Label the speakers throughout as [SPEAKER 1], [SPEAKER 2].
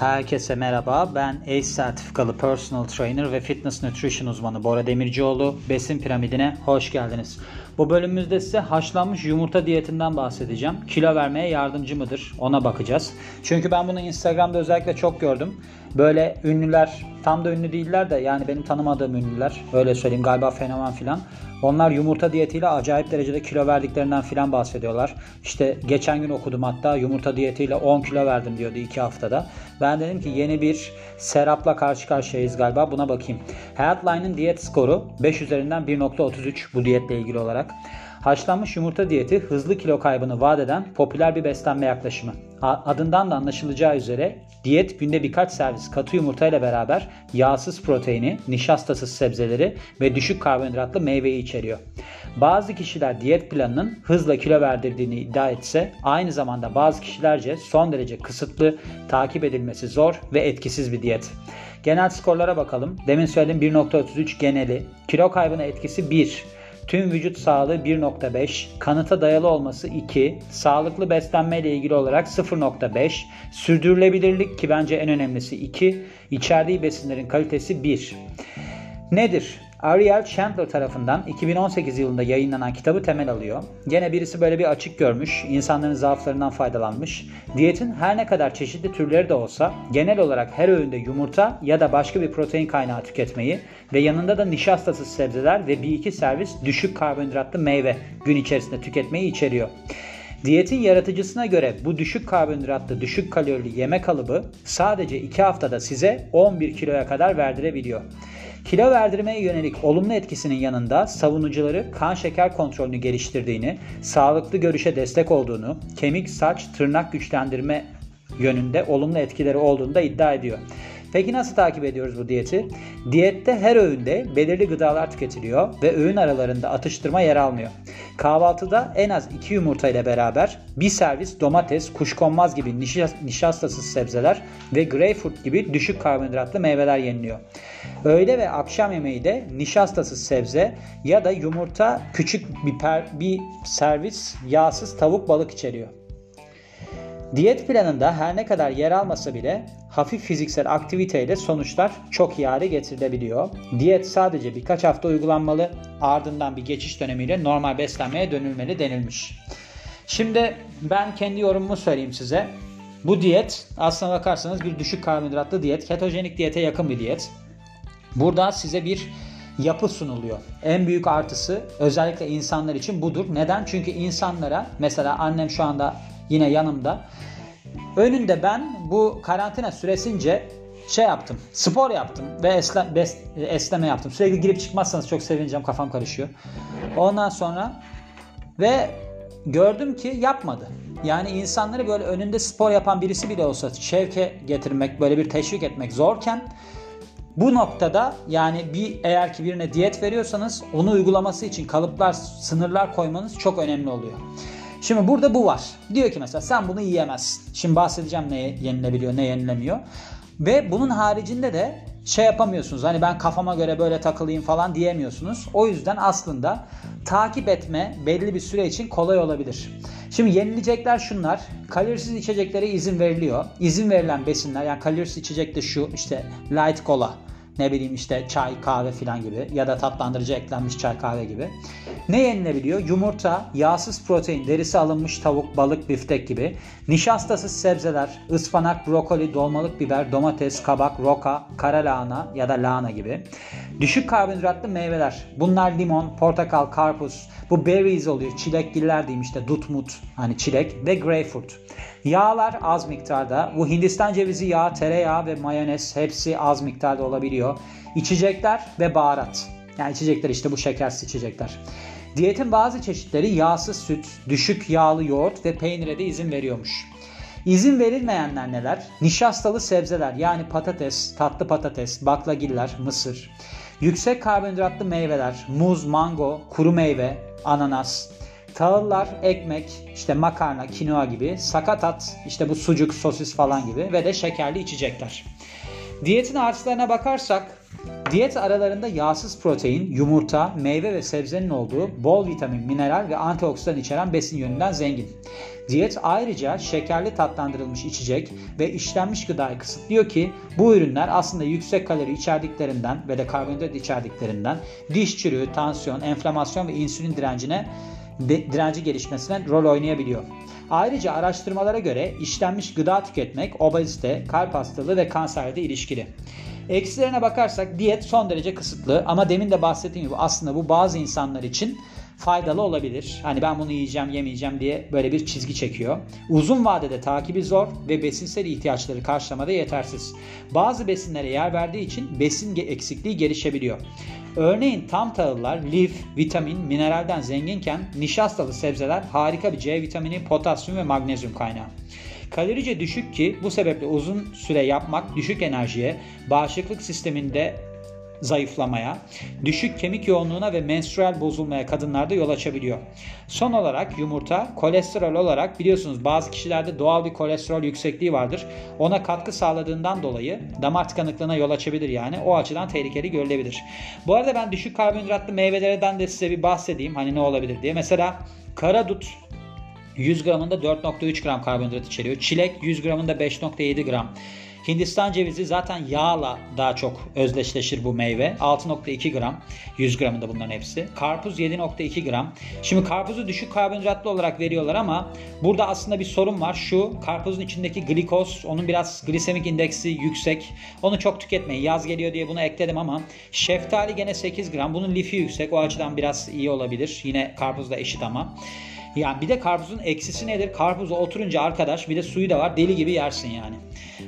[SPEAKER 1] Herkese merhaba. Ben ACE sertifikalı personal trainer ve fitness nutrition uzmanı Bora Demircioğlu. Besin piramidine hoş geldiniz. Bu bölümümüzde size haşlanmış yumurta diyetinden bahsedeceğim. Kilo vermeye yardımcı mıdır? Ona bakacağız. Çünkü ben bunu Instagram'da özellikle çok gördüm. Böyle ünlüler, tam da ünlü değiller de yani benim tanımadığım ünlüler. Öyle söyleyeyim galiba fenomen filan. Onlar yumurta diyetiyle acayip derecede kilo verdiklerinden filan bahsediyorlar. İşte geçen gün okudum hatta yumurta diyetiyle 10 kilo verdim diyordu 2 haftada. Ben dedim ki yeni bir Serap'la karşı karşıyayız galiba buna bakayım. Healthline'ın diyet skoru 5 üzerinden 1.33 bu diyetle ilgili olarak. Haşlanmış yumurta diyeti hızlı kilo kaybını vaat eden popüler bir beslenme yaklaşımı. Adından da anlaşılacağı üzere diyet günde birkaç servis katı yumurta ile beraber yağsız proteini, nişastasız sebzeleri ve düşük karbonhidratlı meyveyi içeriyor. Bazı kişiler diyet planının hızla kilo verdirdiğini iddia etse aynı zamanda bazı kişilerce son derece kısıtlı, takip edilmesi zor ve etkisiz bir diyet. Genel skorlara bakalım. Demin söylediğim 1.33 geneli. Kilo kaybına etkisi 1. Tüm vücut sağlığı 1.5, kanıta dayalı olması 2, sağlıklı beslenme ile ilgili olarak 0.5, sürdürülebilirlik ki bence en önemlisi 2, içerdiği besinlerin kalitesi 1. Nedir? Ariel Chandler tarafından 2018 yılında yayınlanan kitabı temel alıyor. Gene birisi böyle bir açık görmüş, insanların zaaflarından faydalanmış. Diyetin her ne kadar çeşitli türleri de olsa genel olarak her öğünde yumurta ya da başka bir protein kaynağı tüketmeyi ve yanında da nişastasız sebzeler ve bir iki servis düşük karbonhidratlı meyve gün içerisinde tüketmeyi içeriyor. Diyetin yaratıcısına göre bu düşük karbonhidratlı, düşük kalorili yeme kalıbı sadece 2 haftada size 11 kiloya kadar verdirebiliyor. Kilo verdirmeye yönelik olumlu etkisinin yanında savunucuları kan şeker kontrolünü geliştirdiğini, sağlıklı görüşe destek olduğunu, kemik, saç, tırnak güçlendirme yönünde olumlu etkileri olduğunu da iddia ediyor. Peki nasıl takip ediyoruz bu diyeti? Diyette her öğünde belirli gıdalar tüketiliyor ve öğün aralarında atıştırma yer almıyor. Kahvaltıda en az 2 yumurta ile beraber bir servis domates, kuşkonmaz gibi nişastasız sebzeler ve greyfurt gibi düşük karbonhidratlı meyveler yeniliyor. Öğle ve akşam yemeği de nişastasız sebze ya da yumurta küçük bir, per, bir servis yağsız tavuk balık içeriyor. Diyet planında her ne kadar yer almasa bile hafif fiziksel aktiviteyle sonuçlar çok iyi hale getirilebiliyor. Diyet sadece birkaç hafta uygulanmalı ardından bir geçiş dönemiyle normal beslenmeye dönülmeli denilmiş. Şimdi ben kendi yorumumu söyleyeyim size. Bu diyet aslına bakarsanız bir düşük karbonhidratlı diyet, ketojenik diyete yakın bir diyet. Burada size bir yapı sunuluyor. En büyük artısı özellikle insanlar için budur. Neden? Çünkü insanlara mesela annem şu anda yine yanımda. Önünde ben bu karantina süresince şey yaptım. Spor yaptım ve esle, bes, esneme yaptım. Sürekli girip çıkmazsanız çok sevineceğim. Kafam karışıyor. Ondan sonra ve gördüm ki yapmadı. Yani insanları böyle önünde spor yapan birisi bile olsa şevke getirmek, böyle bir teşvik etmek zorken bu noktada yani bir eğer ki birine diyet veriyorsanız onu uygulaması için kalıplar, sınırlar koymanız çok önemli oluyor. Şimdi burada bu var. Diyor ki mesela sen bunu yiyemezsin. Şimdi bahsedeceğim ne yenilebiliyor, ne yenilemiyor. Ve bunun haricinde de şey yapamıyorsunuz. Hani ben kafama göre böyle takılayım falan diyemiyorsunuz. O yüzden aslında takip etme belli bir süre için kolay olabilir. Şimdi yenilecekler şunlar. Kalorisiz içeceklere izin veriliyor. İzin verilen besinler yani kalorisiz içecek de şu işte light cola ne bileyim işte çay, kahve filan gibi ya da tatlandırıcı eklenmiş çay, kahve gibi. Ne yenilebiliyor? Yumurta, yağsız protein, derisi alınmış tavuk, balık, biftek gibi. Nişastasız sebzeler, ıspanak, brokoli, dolmalık biber, domates, kabak, roka, kara lahana ya da lahana gibi. Düşük karbonhidratlı meyveler. Bunlar limon, portakal, karpuz. Bu berries oluyor. Çilekgiller diyeyim işte dutmut hani çilek ve greyfurt. Yağlar az miktarda. Bu Hindistan cevizi yağı, tereyağı ve mayonez hepsi az miktarda olabiliyor. İçecekler ve baharat. Yani içecekler işte bu şekersiz içecekler. Diyetin bazı çeşitleri yağsız süt, düşük yağlı yoğurt ve peynire de izin veriyormuş. İzin verilmeyenler neler? Nişastalı sebzeler yani patates, tatlı patates, baklagiller, mısır. Yüksek karbonhidratlı meyveler, muz, mango, kuru meyve, ananas. Tahıllar, ekmek, işte makarna, kinoa gibi. Sakatat, işte bu sucuk, sosis falan gibi ve de şekerli içecekler. Diyetin artılarına bakarsak Diyet aralarında yağsız protein, yumurta, meyve ve sebzenin olduğu bol vitamin, mineral ve antioksidan içeren besin yönünden zengin. Diyet ayrıca şekerli tatlandırılmış içecek ve işlenmiş gıdayı kısıtlıyor ki bu ürünler aslında yüksek kalori içerdiklerinden ve de karbonhidrat içerdiklerinden diş çürüğü, tansiyon, enflamasyon ve insülin direncine direnci gelişmesine rol oynayabiliyor. Ayrıca araştırmalara göre işlenmiş gıda tüketmek obezite, kalp hastalığı ve kanserde ilişkili. Eksilerine bakarsak diyet son derece kısıtlı ama demin de bahsettiğim gibi aslında bu bazı insanlar için faydalı olabilir. Hani ben bunu yiyeceğim yemeyeceğim diye böyle bir çizgi çekiyor. Uzun vadede takibi zor ve besinsel ihtiyaçları karşılamada yetersiz. Bazı besinlere yer verdiği için besin eksikliği gelişebiliyor. Örneğin tam tahıllar lif, vitamin, mineralden zenginken nişastalı sebzeler harika bir C vitamini, potasyum ve magnezyum kaynağı. Kalorice düşük ki bu sebeple uzun süre yapmak düşük enerjiye, bağışıklık sisteminde zayıflamaya, düşük kemik yoğunluğuna ve menstrual bozulmaya kadınlarda yol açabiliyor. Son olarak yumurta kolesterol olarak biliyorsunuz bazı kişilerde doğal bir kolesterol yüksekliği vardır. Ona katkı sağladığından dolayı damar tıkanıklığına yol açabilir yani. O açıdan tehlikeli görülebilir. Bu arada ben düşük karbonhidratlı meyvelerden de size bir bahsedeyim. Hani ne olabilir diye. Mesela karadut 100 gramında 4.3 gram karbonhidrat içeriyor. Çilek 100 gramında 5.7 gram. Hindistan cevizi zaten yağla daha çok özdeşleşir bu meyve. 6.2 gram. 100 gramında bunların hepsi. Karpuz 7.2 gram. Şimdi karpuzu düşük karbonhidratlı olarak veriyorlar ama burada aslında bir sorun var. Şu karpuzun içindeki glikoz, onun biraz glisemik indeksi yüksek. Onu çok tüketmeyin. Yaz geliyor diye bunu ekledim ama şeftali gene 8 gram. Bunun lifi yüksek. O açıdan biraz iyi olabilir. Yine karpuzla eşit ama. Yani bir de karpuzun eksisi nedir? Karpuza oturunca arkadaş bir de suyu da var. Deli gibi yersin yani.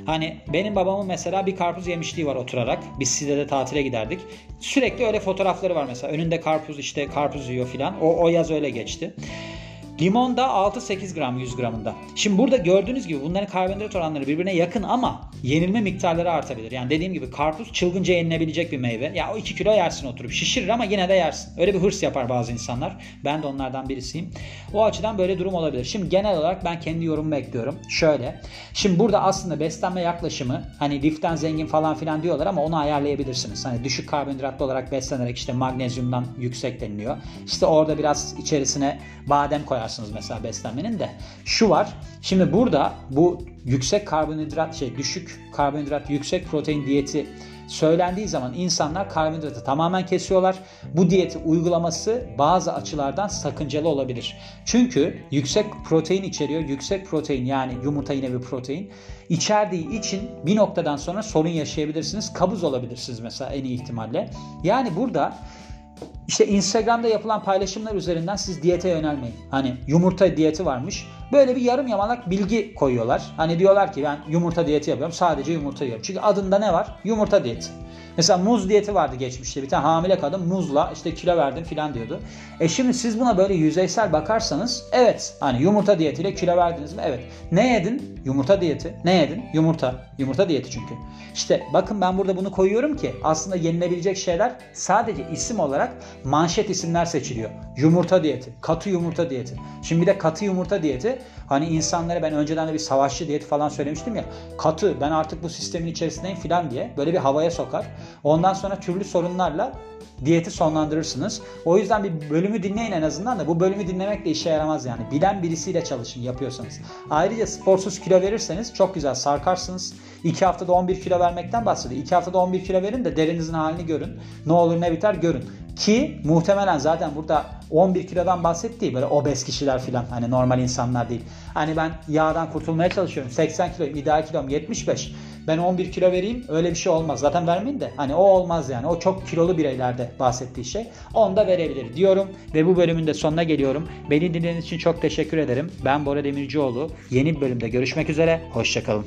[SPEAKER 1] Hani benim babamın mesela bir karpuz yemişliği var oturarak. Biz Side'de tatile giderdik. Sürekli öyle fotoğrafları var mesela. Önünde karpuz işte karpuz yiyor filan. O, o yaz öyle geçti. Limon da 6-8 gram 100 gramında. Şimdi burada gördüğünüz gibi bunların karbonhidrat oranları birbirine yakın ama yenilme miktarları artabilir. Yani dediğim gibi karpuz çılgınca yenilebilecek bir meyve. Ya o 2 kilo yersin oturup şişirir ama yine de yersin. Öyle bir hırs yapar bazı insanlar. Ben de onlardan birisiyim. O açıdan böyle durum olabilir. Şimdi genel olarak ben kendi yorumumu ekliyorum. Şöyle. Şimdi burada aslında beslenme yaklaşımı hani liften zengin falan filan diyorlar ama onu ayarlayabilirsiniz. Hani düşük karbonhidratlı olarak beslenerek işte magnezyumdan yüksek deniliyor. İşte orada biraz içerisine badem koyarsınız mesela beslenmenin de. Şu var. Şimdi burada bu yüksek karbonhidrat şey düşük karbonhidrat yüksek protein diyeti söylendiği zaman insanlar karbonhidratı tamamen kesiyorlar. Bu diyeti uygulaması bazı açılardan sakıncalı olabilir. Çünkü yüksek protein içeriyor. Yüksek protein yani yumurta yine bir protein içerdiği için bir noktadan sonra sorun yaşayabilirsiniz. Kabuz olabilirsiniz mesela en iyi ihtimalle. Yani burada işte Instagram'da yapılan paylaşımlar üzerinden siz diyete yönelmeyin. Hani yumurta diyeti varmış. Böyle bir yarım yamalak bilgi koyuyorlar. Hani diyorlar ki ben yumurta diyeti yapıyorum. Sadece yumurta yiyorum. Çünkü adında ne var? Yumurta diyeti. Mesela muz diyeti vardı geçmişte. Bir tane hamile kadın muzla işte kilo verdim filan diyordu. E şimdi siz buna böyle yüzeysel bakarsanız evet hani yumurta diyetiyle kilo verdiniz mi? Evet. Ne yedin? Yumurta diyeti. Ne yedin? Yumurta. Yumurta diyeti çünkü. İşte bakın ben burada bunu koyuyorum ki aslında yenilebilecek şeyler sadece isim olarak manşet isimler seçiliyor. Yumurta diyeti, katı yumurta diyeti. Şimdi bir de katı yumurta diyeti hani insanlara ben önceden de bir savaşçı diyeti falan söylemiştim ya. Katı ben artık bu sistemin içerisindeyim filan diye böyle bir havaya sokar. Ondan sonra türlü sorunlarla diyeti sonlandırırsınız. O yüzden bir bölümü dinleyin en azından da bu bölümü dinlemek de işe yaramaz yani. Bilen birisiyle çalışın yapıyorsanız. Ayrıca sporsuz kilo verirseniz çok güzel sarkarsınız. 2 haftada 11 kilo vermekten bahsediyor. 2 haftada 11 kilo verin de derinizin halini görün. Ne olur ne biter görün. Ki muhtemelen zaten burada 11 kilodan bahsettiği böyle obez kişiler filan hani normal insanlar değil. Hani ben yağdan kurtulmaya çalışıyorum. 80 kilo ideal kilom 75 ben 11 kilo vereyim öyle bir şey olmaz. Zaten vermeyin de hani o olmaz yani. O çok kilolu bireylerde bahsettiği şey. Onu da verebilir diyorum ve bu bölümün de sonuna geliyorum. Beni dinlediğiniz için çok teşekkür ederim. Ben Bora Demircioğlu. Yeni bir bölümde görüşmek üzere. Hoşçakalın.